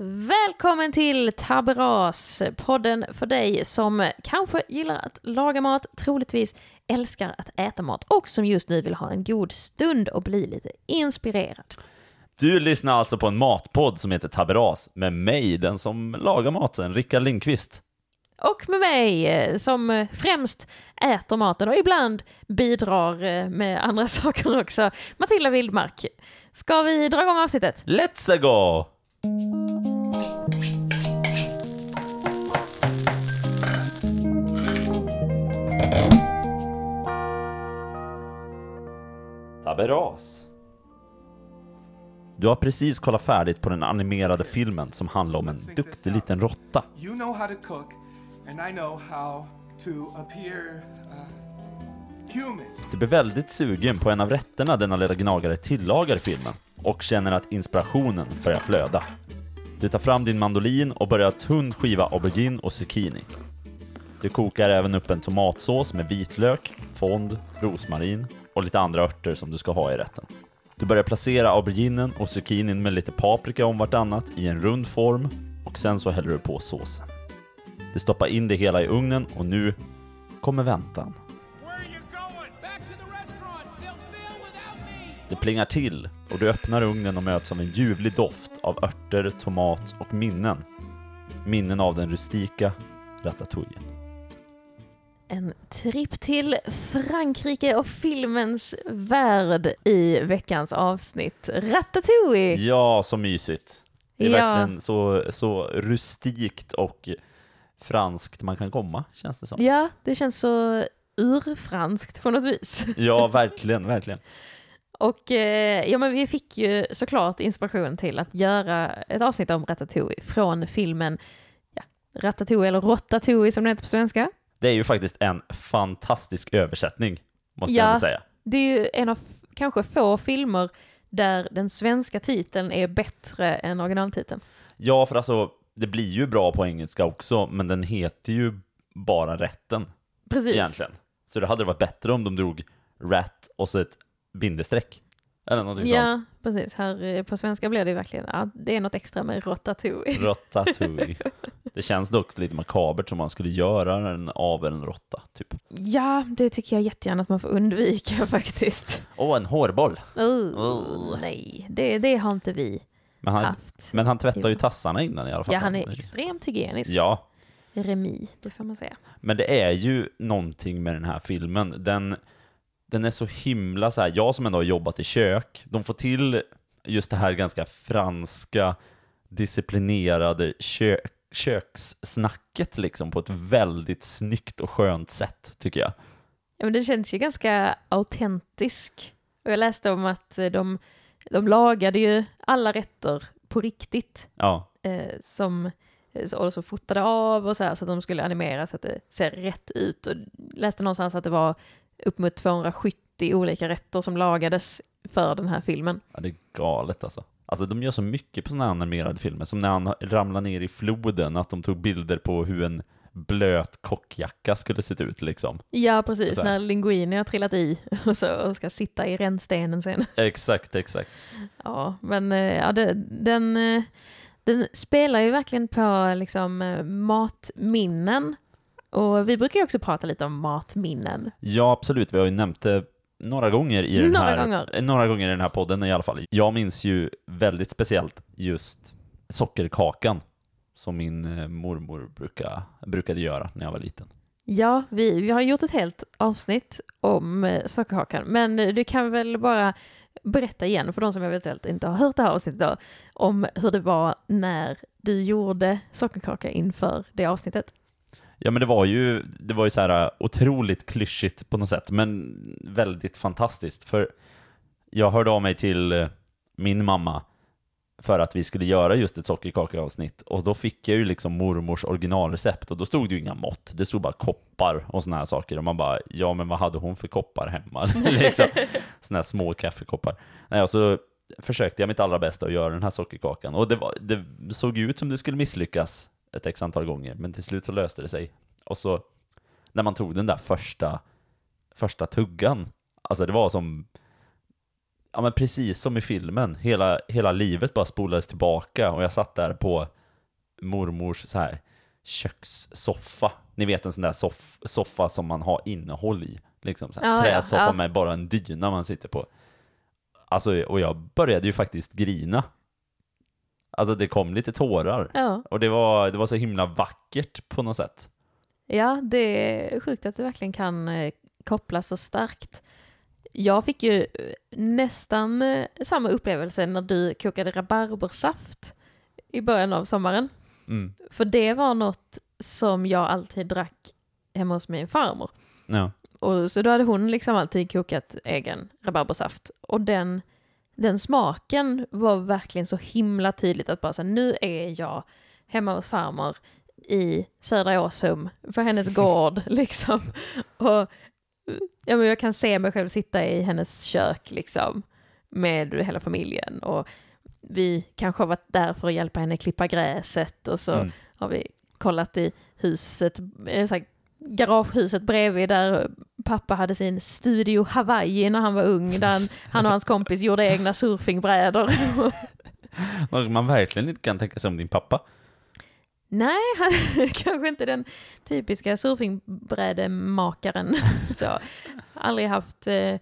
Välkommen till Taberas, podden för dig som kanske gillar att laga mat, troligtvis älskar att äta mat och som just nu vill ha en god stund och bli lite inspirerad. Du lyssnar alltså på en matpodd som heter Taberas med mig, den som lagar maten, Rickard Lindqvist. Och med mig eh, som främst äter maten och ibland bidrar eh, med andra saker också, Matilda Wildmark. Ska vi dra igång avsnittet? Let's go! Taberas. Du har precis kollat färdigt på den animerade filmen som handlar om en duktig liten råtta. You know how to cook, and I know how to appear uh. Du blir väldigt sugen på en av rätterna denna lilla gnagare tillagar i filmen och känner att inspirationen börjar flöda. Du tar fram din mandolin och börjar tunn skiva aubergine och zucchini. Du kokar även upp en tomatsås med vitlök, fond, rosmarin och lite andra örter som du ska ha i rätten. Du börjar placera auberginen och zucchinin med lite paprika om vartannat i en rund form och sen så häller du på såsen. Du stoppar in det hela i ugnen och nu kommer väntan. Det plingar till och du öppnar ugnen och möts av en ljuvlig doft av örter, tomat och minnen. Minnen av den rustika ratatouille. En tripp till Frankrike och filmens värld i veckans avsnitt. Ratatouille! Ja, så mysigt. Det är Ja. verkligen så, så rustikt och franskt man kan komma, känns det som. Ja, det känns så urfranskt på något vis. Ja, verkligen, verkligen. Och eh, ja, men vi fick ju såklart inspiration till att göra ett avsnitt om Ratatouille från filmen ja, Ratatouille, eller Rotatouille som det heter på svenska. Det är ju faktiskt en fantastisk översättning, måste Ja. jag säga. Det är ju en av kanske få filmer där den svenska titeln är bättre än originaltiteln. Ja, för alltså, det blir ju bra på engelska också, men den heter ju bara rätten. Precis. egentligen. Så det hade varit bättre om de drog rat och så ett bindestreck. Eller någonting Ja, sånt. precis. Här eh, på svenska blir det verkligen, ja, det är något extra med Rotatouille. Ratatouille. Det känns dock lite makabert som man skulle göra den av en råtta, typ. Ja, det tycker jag jättegärna att man får undvika faktiskt. Åh, en hårboll! Oh, Oh. Nej, det, det har inte vi Men han, haft. men han tvättar ju tassarna innan i alla fall. Ja, han är Så- extremt hygienisk. Ja, Remi, det får man säga. men det är ju någonting med den här filmen. Den, den är så himla så här. jag som ändå har jobbat i kök, de får till just det här ganska franska, disciplinerade kö, kökssnacket liksom på ett väldigt snyggt och skönt sätt, tycker jag. Ja, men den känns ju ganska autentisk. Och jag läste om att eh, de, de lagade ju alla rätter på riktigt. Ja, Eh, som, eh, och så fotade av och så här så att de skulle animera så att det ser rätt ut. Och läste någonstans att det var upp mot 270 olika rätter som lagades för den här filmen. ja det är galet alltså. Alltså de gör så mycket på sådana här animerade filmer, som när han ramlar ner i floden, att de tog bilder på hur en blöt kockjacka skulle se ut liksom. Ja, precis. När Linguini har trillat i och, så, och ska sitta i rännstenen sen. Exakt, exakt. Ja, men eh, ja, det, den, eh, den spelar ju verkligen på liksom, eh, matminnen. Och vi brukar ju också prata lite om matminnen. Ja, absolut. Vi har ju nämnt det några gånger i den Några här, gånger. några gånger i den här podden i alla fall. Jag minns ju väldigt speciellt just sockerkakan som min eh, mormor brukade, brukade göra när jag var liten. Ja, vi, vi har gjort ett helt avsnitt om eh, sockerkakan, men eh, du kan väl bara berätta igen för de som eventuellt inte har hört det här avsnittet då, om hur det var när du gjorde sockerkaka inför det avsnittet. Ja, men det var ju, det var ju så här äh, otroligt klyschigt på något sätt, men väldigt fantastiskt. För jag hörde av mig till äh, min mamma för att vi skulle göra just ett sockerkakaavsnitt och då fick jag ju liksom mormors originalrecept och då stod det ju inga mått, det stod bara koppar och såna här saker och man bara, ja men vad hade hon för koppar hemma? liksom, såna här små kaffekoppar. Nej, och så försökte jag mitt allra bästa att göra den här sockerkakan och det, var, det såg ju ut som det skulle misslyckas ett x antal gånger, men till slut så löste det sig. Och så, när man tog den där första, första tuggan, alltså det var som ja men precis som i filmen, hela, hela livet bara spolades tillbaka och jag satt där på mormors så här kökssoffa. Ni vet en sån där soff, soffa som man har innehåll i. Liksom så här, Ja, ja, träsoffa ja. med bara en dyna man sitter på. Alltså, och jag började ju faktiskt grina. Alltså det kom lite tårar. Ja. Och det var, det var så himla vackert på något sätt. Ja, det är sjukt att det verkligen kan eh, kopplas så starkt. Jag fick ju eh, nästan eh, samma upplevelse när du kokade rabarbersaft i början av sommaren. Mm. För det var något som jag alltid drack hemma hos min farmor. Ja. Och så då hade hon liksom alltid kokat egen rabarbersaft. Och den, den smaken var verkligen så himla tydligt att bara så här, nu är jag hemma hos farmor i södra Åsum, på hennes gård liksom. Och ja, men jag kan se mig själv sitta i hennes kök liksom, med hela familjen. Och vi kanske har varit där för att hjälpa henne klippa gräset och så Mm. har vi kollat i huset, eh, så här, garagehuset bredvid där pappa hade sin studio Hawaii när han var ung, där han, han och hans kompis gjorde egna surfingbrädor. Något man verkligen inte kan tänka sig om din pappa. Nej, han kanske inte den typiska surfingbrädemakaren. så, aldrig haft eh, eh,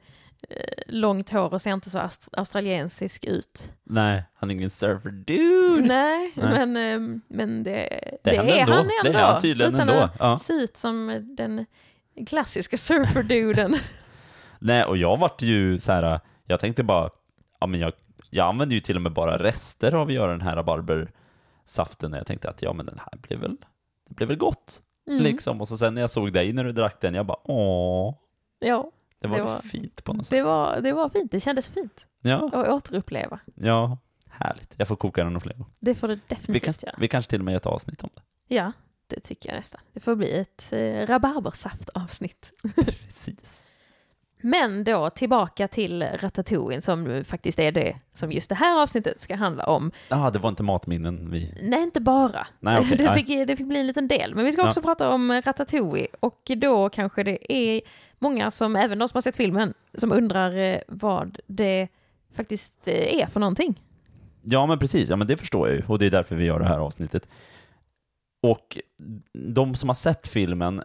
långt hår och ser inte så ast- australiensisk ut. Nej, han är ingen surfer dude. Nej, Nej. Men, eh, men det, Det är han ändå. Det är han tydligen utan ändå. att Ja. se ut som den klassiska surferduden. Nej, och jag vart ju så här, jag tänkte bara, ja men jag, jag använde ju till och med bara rester av att göra den här rabarbersaften och jag tänkte att ja men den här blev väl, det blev väl gott. Mm. Liksom, och så sen när jag såg dig när du drack den, jag bara åh, Ja, det var, Det var- fint på något sätt. det var, det var fint. Det kändes fint Ja, att återuppleva. ja, härligt. Jag får koka den några fler gånger. Det får du Vi, definitivt kan, göra. vi kanske till och med gör ett avsnitt om det. Ja, det tycker jag nästan. Det får bli ett eh, rabarbersaftavsnitt. Precis. Men då tillbaka till Ratatouille som faktiskt är det som just det här avsnittet ska handla om. Ja, ah, det var inte matminnen vi... Nej, inte bara. Nej, okej, det, fick, det fick bli en liten del. Men vi ska Ja. också prata om Ratatouille och då kanske det är många som, även de som har sett filmen, som undrar eh, vad det faktiskt eh, är för någonting. Ja, men precis. Ja, men det förstår jag ju. Och det är därför vi gör det här avsnittet. Och de som har sett filmen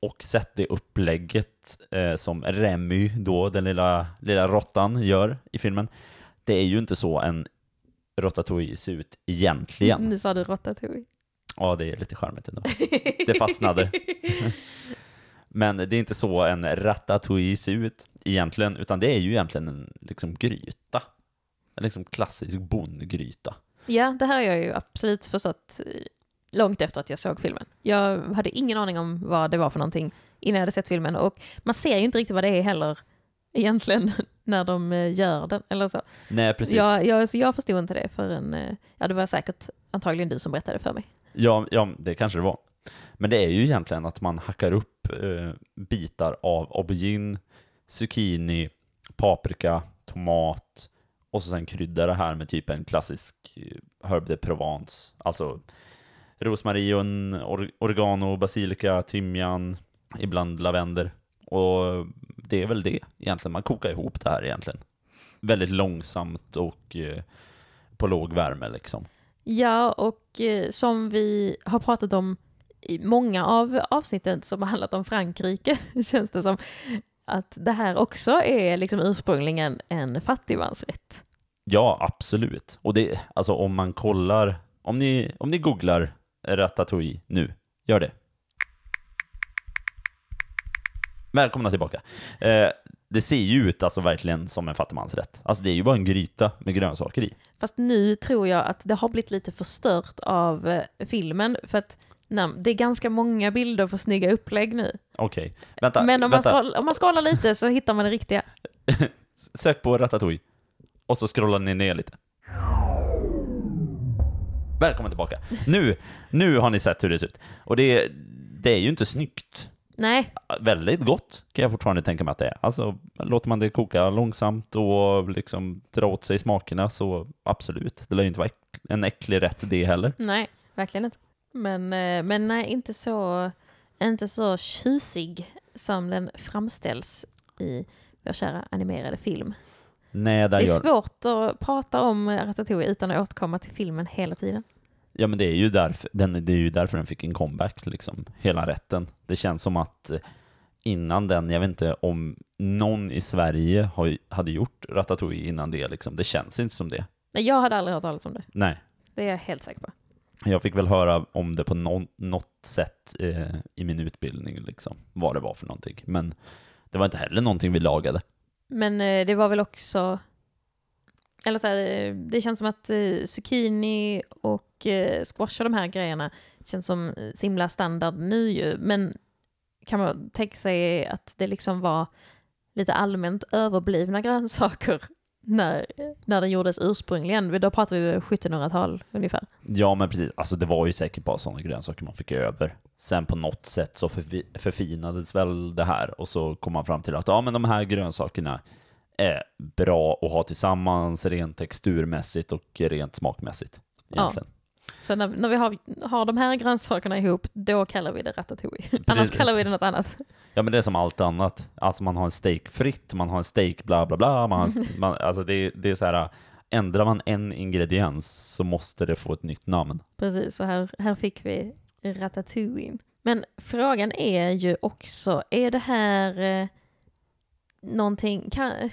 och sett det upplägget eh, som Remy, då, den lilla, lilla råttan, gör i filmen. Det är ju inte så en Ratatouille ser ut egentligen. Nu sa du Ratatouille. Ja, det är lite charmigt ändå. Det fastnade. Men det är inte så en ratatouille ser ut egentligen, utan det är ju egentligen en liksom gryta. En liksom klassisk bondgryta. Ja, det här har jag ju absolut förstått långt efter att jag såg filmen. Jag hade ingen aning om vad det var för någonting innan jag hade sett filmen och man ser ju inte riktigt vad det är heller egentligen när de eh, gör den eller så. Nej, precis. Jag, jag, så jag förstod inte det förrän, eh, ja det var säkert antagligen du som berättade för mig. Ja, ja, det kanske det var. Men det är ju egentligen att man hackar upp eh, bitar av aubergine, zucchini, paprika, tomat och så sen kryddar det här med typ en klassisk eh, herb de Provence, alltså rosmarin, or oregano, basilika, timjan, ibland lavendel. Och det är väl det egentligen, man kokar ihop det här egentligen. Väldigt långsamt och eh, på låg värme liksom. Ja, och eh, som vi har pratat om i många av avsnitten som har handlat om Frankrike, känns det som att det här också är liksom ursprungligen en fattigmansrätt. Ja, absolut. Och det, alltså om man kollar, om ni, om ni googlar Ratatouille nu, gör det. Välkomna tillbaka. Eh, det ser ju ut alltså verkligen som en fattigmansrätt. Alltså det är ju bara en gryta med grönsaker i. Fast nu tror jag att det har blivit lite förstört av eh, filmen, för att nej, det är ganska många bilder på snygga upplägg nu. Okej, vänta. Men om man, vänta. scroll, om man scrollar lite så hittar man det riktiga. Sök på Ratatouille. Och så scrollar ni ner lite. Välkommen tillbaka. Nu, nu har ni sett hur det ser ut. Och det, det är ju inte snyggt. Nej, väldigt gott kan jag fortfarande tänka mig att det är. Alltså, låter man det koka långsamt och liksom dra åt sig smakerna så absolut. Det lär ju inte vara en äcklig rätt det heller. nej, verkligen inte. Men, eh, men nej, inte så, inte så tjusig som den framställs i vår kära animerade film. Nej, Det är gör... svårt att prata om Ratatouille utan att återkomma till filmen hela tiden. Ja, men det är ju därför den, det är ju därför den fick en comeback, liksom. Hela rätten. Det känns som att eh, innan den, jag vet inte om någon i Sverige har, hade gjort Ratatouille innan det, liksom. Det känns inte som det. Nej, jag hade aldrig hört talas om det. Nej. Det är jag helt säker på. Jag fick väl höra om det på någon, något sätt eh, i min utbildning, liksom. Vad det var för någonting. Men det var inte heller någonting vi lagade. Men eh, det var väl också... Eller så här, eh, det känns som att eh, zucchini och eh, squash och de här grejerna känns som eh, så himla standard nu ju. Men kan man tänka sig att det liksom var lite allmänt överblivna grönsaker när, när den gjordes ursprungligen? Då pratar vi väl 1700-tal ungefär. Ja, men precis. Alltså det var ju säkert bara sådana grönsaker man fick över. Sen på något sätt så förfi- förfinades väl det här och så kom man fram till att ja, men de här grönsakerna är bra att ha tillsammans rent texturmässigt och rent smakmässigt. Egentligen. Så när, när vi har, har de här grönsakerna ihop, då kallar vi det ratatouille. Annars kallar vi det något annat. Ja, men det är som allt annat. Alltså man har en steak fritt, man har en steak bla bla bla. Man har man, alltså det, det är så här, ändrar man en ingrediens så måste det få ett nytt namn. Precis, så här, här fick vi ratatouille. Men frågan är ju också, är det här eh, någonting, kan,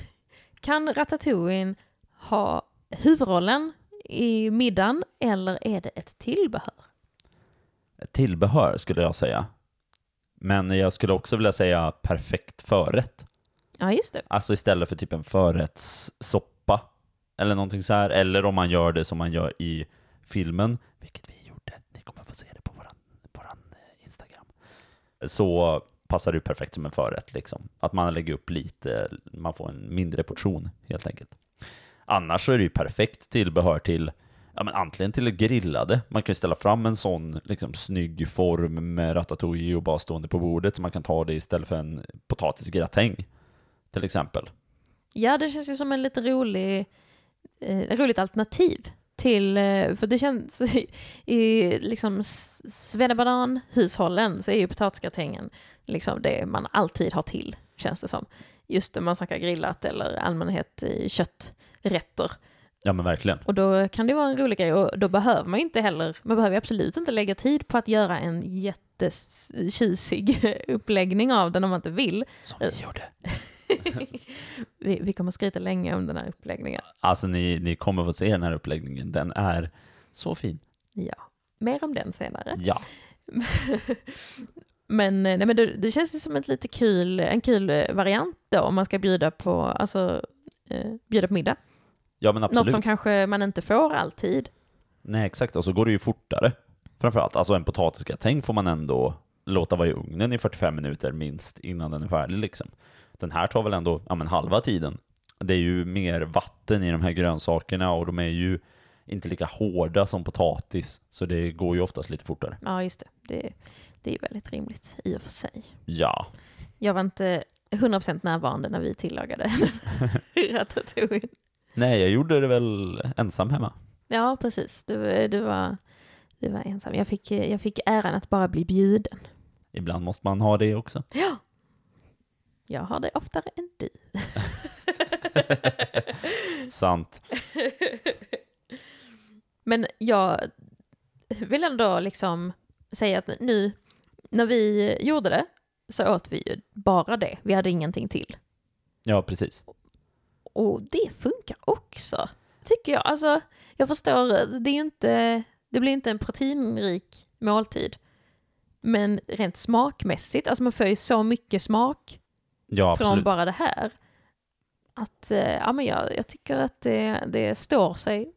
kan ratatouille ha huvudrollen i middagen eller är det ett tillbehör? Ett tillbehör skulle jag säga. Men jag skulle också vilja säga perfekt förrätt. Ja, just det. Alltså istället för typ en förrättssoppa eller någonting så här. Eller om man gör det som man gör i filmen, vilket vi gjorde. Ni kommer få se det på våran, våran eh, Instagram. Så passar det ju perfekt som en förrätt liksom. Att man lägger upp lite, man får en mindre portion helt enkelt. Annars så är det ju perfekt tillbehör till Ja, men antingen till det grillade. Man kan ju ställa fram en sån liksom, snygg form med ratatouille och bara stående på bordet så man kan ta det istället för en potatisgratäng till exempel. Ja, det känns ju som en lite rolig, eh, roligt alternativ till, eh, för det känns i, i liksom svennebanan-hushållen så är ju potatisgratängen liksom det man alltid har till, känns det som. Just när man snackar grillat eller allmänhet kötträtter. Ja men verkligen. Och då kan det vara en rolig grej och då behöver man inte heller, man behöver absolut inte lägga tid på att göra en jättetjusig uppläggning av den om man inte vill. Som vi gjorde. vi, vi kommer skryta länge om den här uppläggningen. Alltså ni, ni kommer få se den här uppläggningen. Den är så fin. Ja, mer om den senare. Ja. men nej, men det, det känns som ett lite kul, en kul eh, variant då om man ska bjuda på, alltså, eh, bjuda på middag. Ja men absolut. Något som kanske man inte får alltid. Nej exakt, och så går det ju fortare. Framförallt, alltså en potatisgratäng får man ändå låta vara i ugnen i 45 minuter minst innan den är färdig liksom. Den här tar väl ändå, ja men halva tiden. Det är ju mer vatten i de här grönsakerna och de är ju inte lika hårda som potatis, så det går ju oftast lite fortare. Ja, just det. Det, det är väldigt rimligt i och för sig. Ja. Jag var inte 100% närvarande när vi tillagade ratatouille. Nej, jag gjorde det väl ensam hemma. Ja, precis. Du, du, var, du var ensam. Jag fick, jag fick äran att bara bli bjuden. Ibland måste man ha det också. Ja. Jag har det oftare än du. Sant. Men jag vill ändå liksom säga att nu när vi gjorde det så åt vi ju bara det. Vi hade ingenting till. Ja, precis. Och det funkar också, tycker jag. Alltså, jag förstår, det är inte, det blir inte en proteinrik måltid. Men rent smakmässigt, alltså man får ju så mycket smak Ja, från bara det här. Att, eh, ja men jag, jag tycker att det, det står sig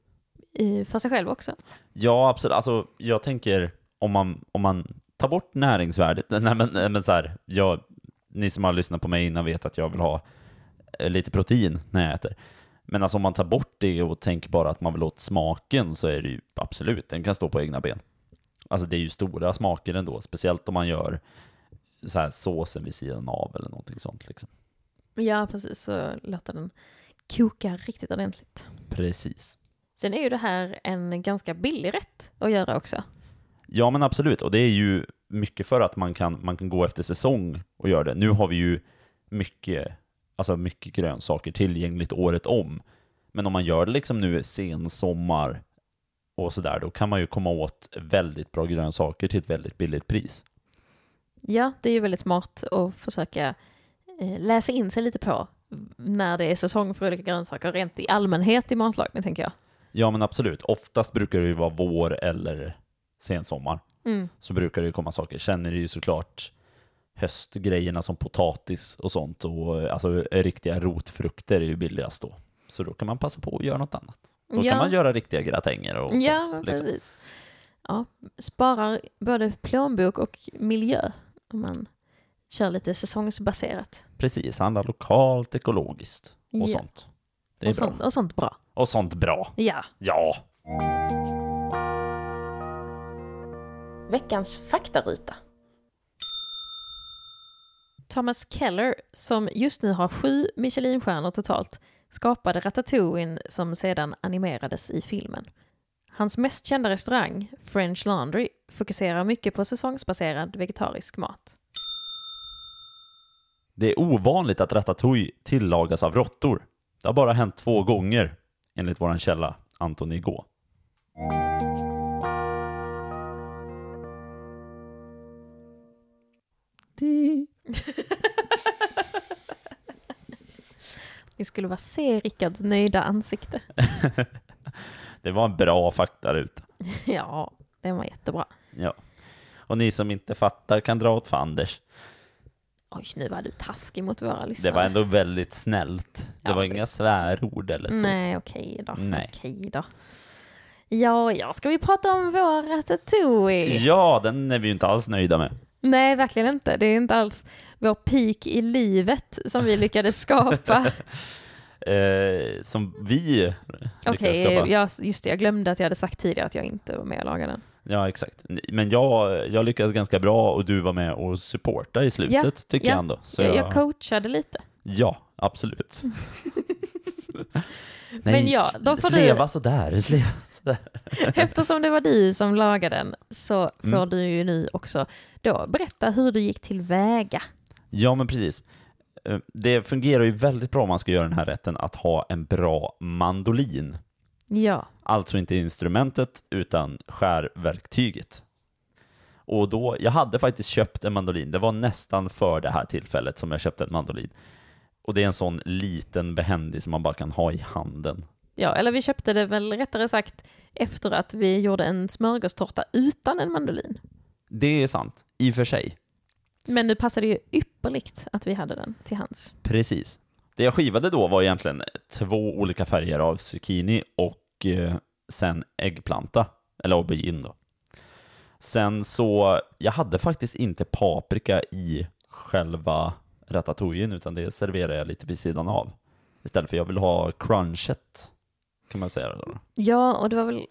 i, för sig själv också. Ja, absolut. Alltså, jag tänker om man, om man tar bort näringsvärdet, nej men, men så här, jag, ni som har lyssnat på mig innan vet att jag vill ha eh, lite protein när jag äter. Men alltså om man tar bort det och tänker bara att man vill åt smaken så är det ju absolut, den kan stå på egna ben. Alltså det är ju stora smaker ändå, speciellt om man gör så här såsen vid sidan av eller någonting sånt liksom. Ja, precis. Så låter den koka riktigt ordentligt. Precis. Sen är ju det här en ganska billig rätt att göra också. Ja, men absolut. Och det är ju mycket för att man kan, man kan gå efter säsong och göra det. Nu har vi ju mycket alltså mycket grönsaker tillgängligt året om. Men om man gör det liksom nu sensommar och sådär, då kan man ju komma åt väldigt bra grönsaker till ett väldigt billigt pris. Ja, det är ju väldigt smart att försöka eh, läsa in sig lite på när det är säsong för olika grönsaker, rent i allmänhet i matlagning tänker jag. Ja, men absolut. Oftast brukar det ju vara vår eller sensommar. Mm. Så brukar det ju komma saker. Sen är det ju såklart höstgrejerna som potatis och sånt och alltså riktiga rotfrukter är ju billigast då. Så då kan man passa på att göra något annat. Då Ja. kan man göra riktiga gratänger och Ja, sånt. men liksom. precis. Ja, sparar både plånbok och miljö om man kör lite säsongsbaserat. Precis, handla lokalt, ekologiskt och Ja. sånt. Det är och, bra. sånt, och sånt bra. Och sånt bra. Ja. Ja! Veckans faktaruta. Thomas Keller, som just nu har sju Michelinstjärnor totalt, skapade Ratatouille som sedan animerades i filmen. Hans mest kända restaurang, French Laundry, fokuserar mycket på säsongsbaserad vegetarisk mat. Det är ovanligt att ratatouille tillagas av råttor. Det har bara hänt två gånger, enligt våran källa Antoni Gå. Ni skulle bara se Rickards nöjda ansikte. Det var en bra faktaruta. ja, den var jättebra. Ja. Och ni som inte fattar kan dra åt fanders. Oj, nu var du taskig mot våra Det lyssnare. var ändå väldigt snällt. Det Ja, var det- inga svärord eller så. Nej, okej då. Nej. Okej då. Ja, ja, ska vi prata om vår ratatouille? Ja, den är vi ju inte alls nöjda med. Nej, verkligen inte. Det är inte alls vår peak i livet som vi lyckades skapa. Eh, som vi Okej, lyckades skapa. ja, just det. Jag glömde att jag hade sagt tidigare att jag inte var med och lagade den. Ja, exakt. Men jag, jag lyckades ganska bra och du var med och supporta i slutet, Ja, tycker ja. jag ändå. Så jag, jag coachade lite. Ja, absolut. Men ja, då får du- sleva sådär, sleva sådär. Eftersom det var du som lagade den så får Mm. du ju nu också då berätta hur du gick tillväga. Ja, men precis. Eh, Det fungerar ju väldigt bra om man ska göra den här rätten att ha en bra mandolin. Ja, Alltså inte instrumentet, utan skärverktyget. Och då, jag hade faktiskt köpt en mandolin, det var nästan för det här tillfället som jag köpte en mandolin. Och det är en sån liten behändig som man bara kan ha i handen. ja, eller vi köpte det väl rättare sagt efter att vi gjorde en smörgåstårta utan en mandolin. Det är sant, i och för sig. Men nu passade det ju ypperligt att vi hade den till hands. Precis. Det jag skivade då var egentligen två olika färger av zucchini och eh, sen äggplanta, eller aubergine då. Sen så, jag hade faktiskt inte paprika i själva ratatouillen, utan det serverar jag lite vid sidan av. Istället för jag vill ha crunchet, kan man säga då. Ja, och det var väl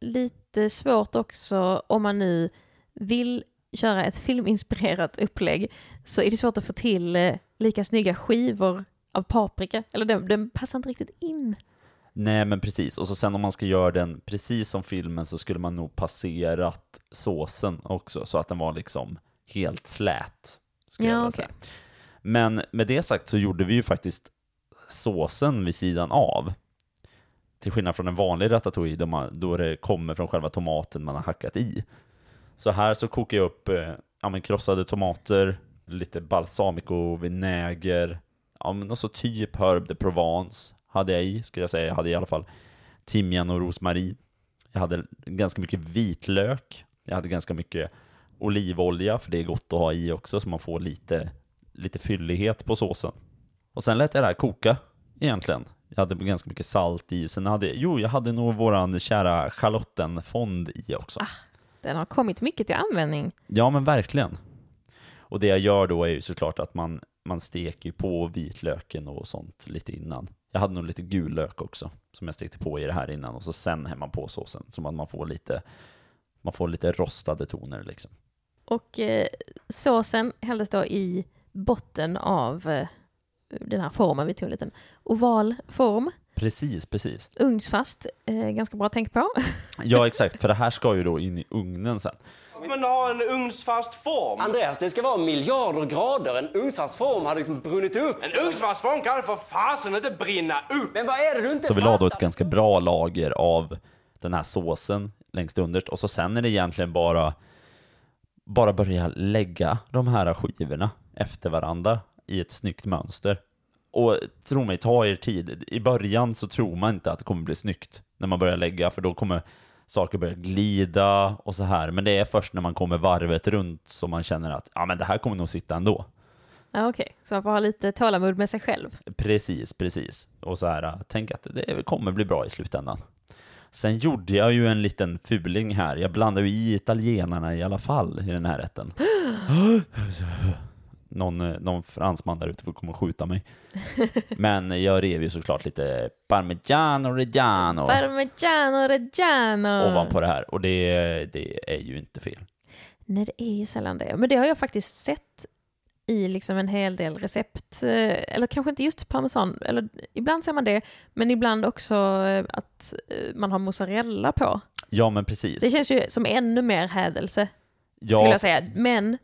lite svårt också om man nu vill köra ett filminspirerat upplägg så är det svårt att få till eh, lika snygga skivor av paprika. Eller den, den passar inte riktigt in. Nej, men precis. Och så sen om man ska göra den precis som filmen så skulle man nog passerat såsen också, så att den var liksom helt slät. Skulle Ja, jag okej. säga. Men med det sagt så gjorde vi ju faktiskt såsen vid sidan av. Till skillnad från en vanlig ratatouille då, man, då det kommer från själva tomaten man har hackat i. Så här så kokar jag upp eh, ja, men krossade tomater, lite balsamico, vinäger, ja, men och så typ herb de Provence hade jag i, skulle jag säga. Jag hade i alla fall timjan och rosmarin. Jag hade ganska mycket vitlök. Jag hade ganska mycket olivolja, för det är gott att ha i också, så man får lite, lite fyllighet på såsen. Och sen lät jag det här koka, egentligen. Jag hade ganska mycket salt i. Sen hade, jo, jag hade nog våran kära schalottenfond i också. Den har kommit mycket till användning. Ja, men verkligen. Och det jag gör då är ju såklart att man, man steker på vitlöken och sånt lite innan. Jag hade nog lite gul lök också, som jag stekte på i det här innan, och så sen häller man på såsen, så att man får lite, man får lite rostade toner liksom. Och eh, såsen hälldes då i botten av eh, den här formen. Vi tog en liten oval form. Precis, precis. Ugnsfast, eh, ganska bra att tänka på. Ja, exakt, för det här ska ju då in i ugnen sen. Men ha en ugnsfast form. Andreas, det ska vara miljarder grader. En ugnsfast form hade liksom brunnit upp. En ugnsfast form kan för fasen inte brinna upp. Men vad är det du inte Så vi la då ett ganska bra lager av den här såsen längst underst och så sen är det egentligen bara bara börja lägga de här skivorna efter varandra i ett snyggt mönster. Och tro mig, ta er tid. I början så tror man inte att det kommer bli snyggt när man börjar lägga, för då kommer saker börja glida och så här. Men det är först när man kommer varvet runt som man känner att ja, men det här kommer nog sitta ändå. Ja, Okej, så man får ha lite tålamod med sig själv. Precis, precis. Och så här, tänk att det kommer bli bra i slutändan. Sen gjorde jag ju en liten fuling här. Jag blandade ju i italienarna i alla fall i den här rätten. Någon, eh, någon fransman där ute får komma och skjuta mig. Men jag rev ju såklart lite parmigiano reggiano Parmigiano reggiano! ovanpå det här. Och det, det är ju inte fel. Nej, det är ju sällan det. Men det har jag faktiskt sett i liksom en hel del recept. eh, Eller kanske inte just parmesan, eller ibland ser man det, men ibland också eh, att man har mozzarella på. Ja, men precis. Det känns ju som ännu mer hädelse, skulle ja, jag säga. Men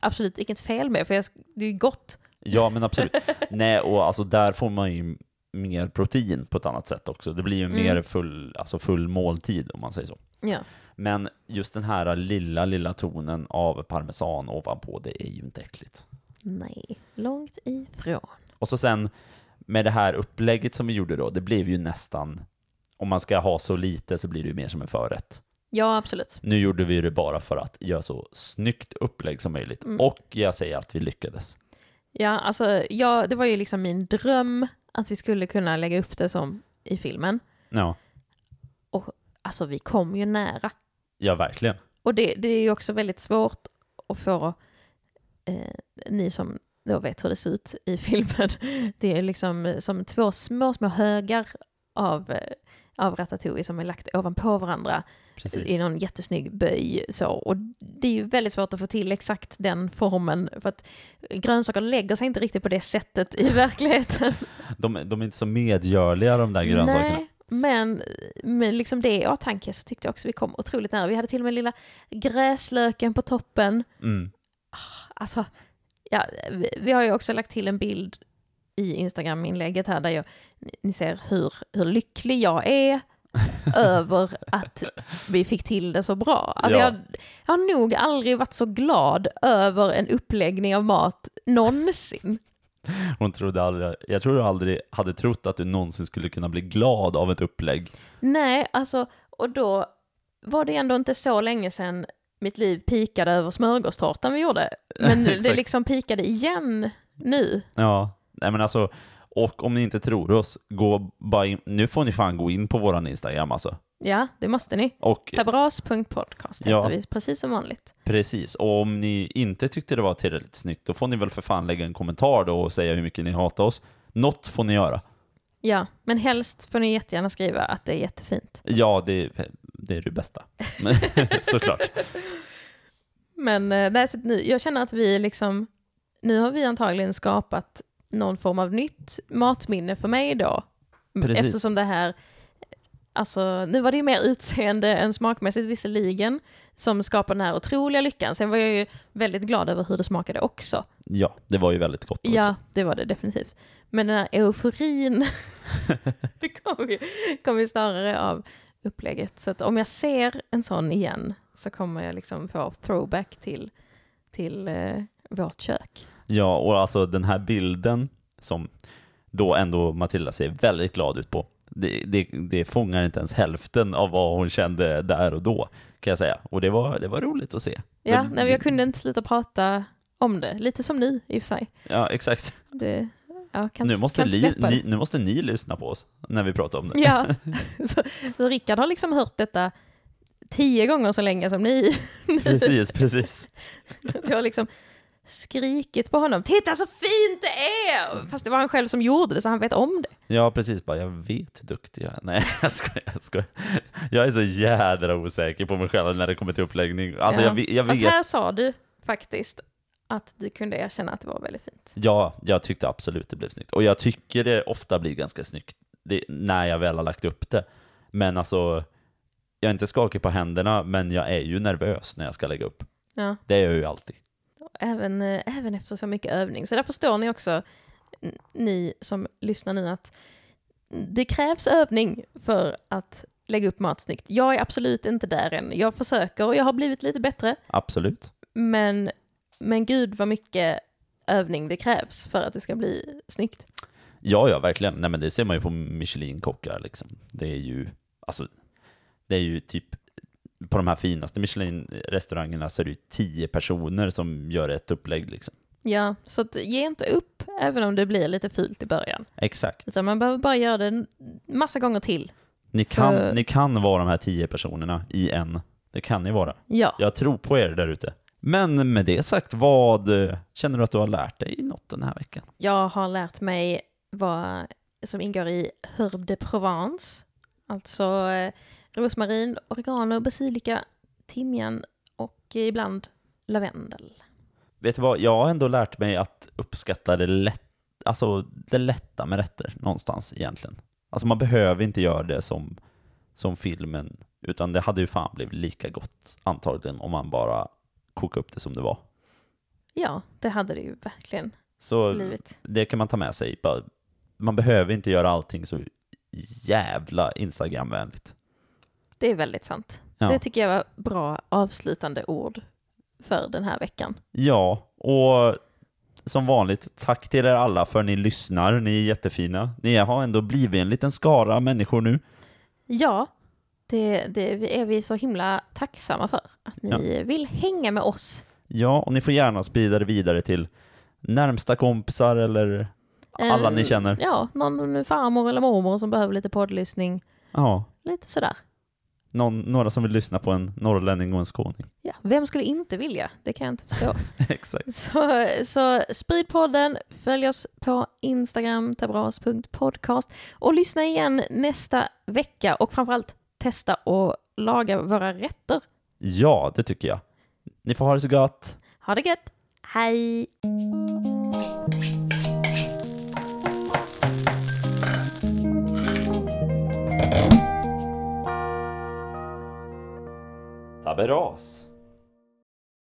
absolut inget fel med, för jag, det är ju gott. Ja, men absolut. Nej, och alltså där får man ju mer protein på ett annat sätt också. Det blir ju Mm. mer full, alltså full måltid om man säger så. Ja. Men just den här lilla, lilla tonen av parmesan ovanpå, det är ju inte äckligt. Nej, långt ifrån. Och så sen med det här upplägget som vi gjorde då, det blev ju nästan, om man ska ha så lite så blir det ju mer som en förrätt. Ja, absolut. Nu gjorde vi det bara för att göra så snyggt upplägg som möjligt. Mm. Och jag säger att vi lyckades. Ja, alltså, ja, det var ju liksom min dröm att vi skulle kunna lägga upp det som i filmen. Ja, Alltså, vi kom ju nära. ja verkligen. Och det, det är ju också väldigt svårt att få, eh, ni som då vet hur det ser ut i filmen, det är liksom som två små, små högar av, eh, av ratatouille som är lagt ovanpå varandra Precis. i någon jättesnygg böj. Så. Och det är ju väldigt svårt att få till exakt den formen, för att grönsaker lägger sig inte riktigt på det sättet i verkligheten. De, de är inte så medgörliga de där grönsakerna. Nej, men med liksom det i åtanke så tyckte jag också vi kom otroligt nära. Vi hade till och med lilla gräslöken på toppen. Mm. Alltså, ja, vi, vi har ju också lagt till en bild i Instagram-inlägget här där jag, ni- ser hur, hur lycklig jag är över att vi fick till det så bra. Alltså Ja. jag, jag har nog aldrig varit så glad över en uppläggning av mat någonsin. Hon trodde aldrig, jag tror du aldrig hade trott att du någonsin skulle kunna bli glad av ett upplägg. Nej, alltså, och då var det ändå inte så länge sedan mitt liv pikade över smörgåstårtan vi gjorde. Men det liksom pikade igen nu. Ja, nej men alltså, och om ni inte tror oss, gå bara in, nu får ni fan gå in på våran Instagram alltså. Ja, det måste ni. Och Tabras.podcast heter Ja. vi, precis som vanligt. precis, och om ni inte tyckte det var tillräckligt snyggt, då får ni väl för fan lägga en kommentar då och säga hur mycket ni hatar oss. Något får ni göra. Ja, men helst får ni jättegärna skriva att det är jättefint. Ja, det, det är det bästa. Såklart. Men nej, så nu, jag känner att vi liksom, nu har vi antagligen skapat någon form av nytt matminne för mig då. Precis. Eftersom det här, alltså nu var det ju mer utseende än smakmässigt visserligen, som skapade den här otroliga lyckan. Sen var jag ju väldigt glad över hur det smakade också. Ja, det var ju väldigt gott också. Ja, det var det definitivt. Men den här euforin kom, ju, kom ju snarare av upplägget. Så att om jag ser en sån igen så kommer jag liksom få throwback till, till eh, vårt kök. Ja, och alltså den här bilden som då ändå Matilda ser väldigt glad ut på, det, det, det fångar inte ens hälften av vad hon kände där och då, kan jag säga. Och det var, det var roligt att se. Ja, Det- nej, jag kunde inte sluta prata om det. Lite som nu i och för sig. Ja, exakt. Det, jag kan Nu måste, kan li, det. ni, nu måste ni lyssna på oss när vi pratar om det. Ja, så, Rickard har liksom hört detta tio gånger så länge som ni. Precis, precis. Jag har liksom skrikit på honom. Titta så fint det är! Fast det var han själv som gjorde det så han vet om det. Ja, precis. Bara, jag vet hur duktig jag är. Nej, jag skojar, jag skojar. Jag är så jädra osäker på mig själv när det kommer till uppläggning. Alltså, Ja. jag, vet- jag Fast vet. här sa du faktiskt att du kunde erkänna att det var väldigt fint. Ja, jag tyckte absolut det blev snyggt. Och jag tycker det ofta blir ganska snyggt det, när jag väl har lagt upp det. Men alltså, jag är inte skakig på händerna, men jag är ju nervös när jag ska lägga upp. Ja. Det är jag ju alltid. Även, eh, även efter så mycket övning. Så där förstår ni också, ni som lyssnar nu, att det krävs övning för att lägga upp mat snyggt. Jag är absolut inte där än. Jag försöker och jag har blivit lite bättre. Absolut. Men, men gud vad mycket övning det krävs för att det ska bli snyggt. Ja, ja, verkligen. Nej, men det ser man ju på Michelin-kockar liksom. Det är ju, alltså, det är ju typ, på de här finaste Michelin-restaurangerna så är det ju tio personer som gör ett upplägg liksom. Ja, så att ge inte upp även om det blir lite fult i början. Exakt. Utan man behöver bara göra det en massa gånger till. Ni Så- kan, ni kan vara de här tio personerna i en. Det kan ni vara. Ja. Jag tror på er där ute. Men med det sagt, vad känner du att du har lärt dig något den här veckan? Jag har lärt mig vad som ingår i herbe de Provence. Alltså eh, rosmarin, oregano, basilika, timjan och ibland lavendel. Vet du vad, jag har ändå lärt mig att uppskatta det, lätt, alltså det lätta med rätter någonstans egentligen. Alltså man behöver inte göra det som, som filmen, utan det hade ju fan blivit lika gott antagligen om man bara kokade upp det som det var. Ja, det hade det ju verkligen Så blivit. det kan man ta med sig. Man behöver inte göra allting så jävla Instagramvänligt. Det är väldigt sant. Ja. Det tycker jag var bra avslutande ord för den här veckan. Ja, och som vanligt, tack till er alla för att ni lyssnar. Ni är jättefina. Ni har ändå blivit en liten skara människor nu. Ja, det, det är vi så himla tacksamma för. Att ni vill hänga med oss. Ja, och ni får gärna sprida det vidare till närmsta kompisar eller alla Eh, ni känner. Ja, någon farmor eller mormor som behöver lite poddlyssning. Ja, Lite sådär. Någon, några som vill lyssna på en norrlänning och en skåning. Ja, vem skulle inte vilja? Det kan jag inte förstå. Exakt. så, så sprid podden, följ oss på Instagram, tabras.podcast och lyssna igen nästa vecka och framförallt testa och laga våra rätter. Ja, det tycker jag. Ni får ha det så gott. Ha det gött! Hej! Tabberas.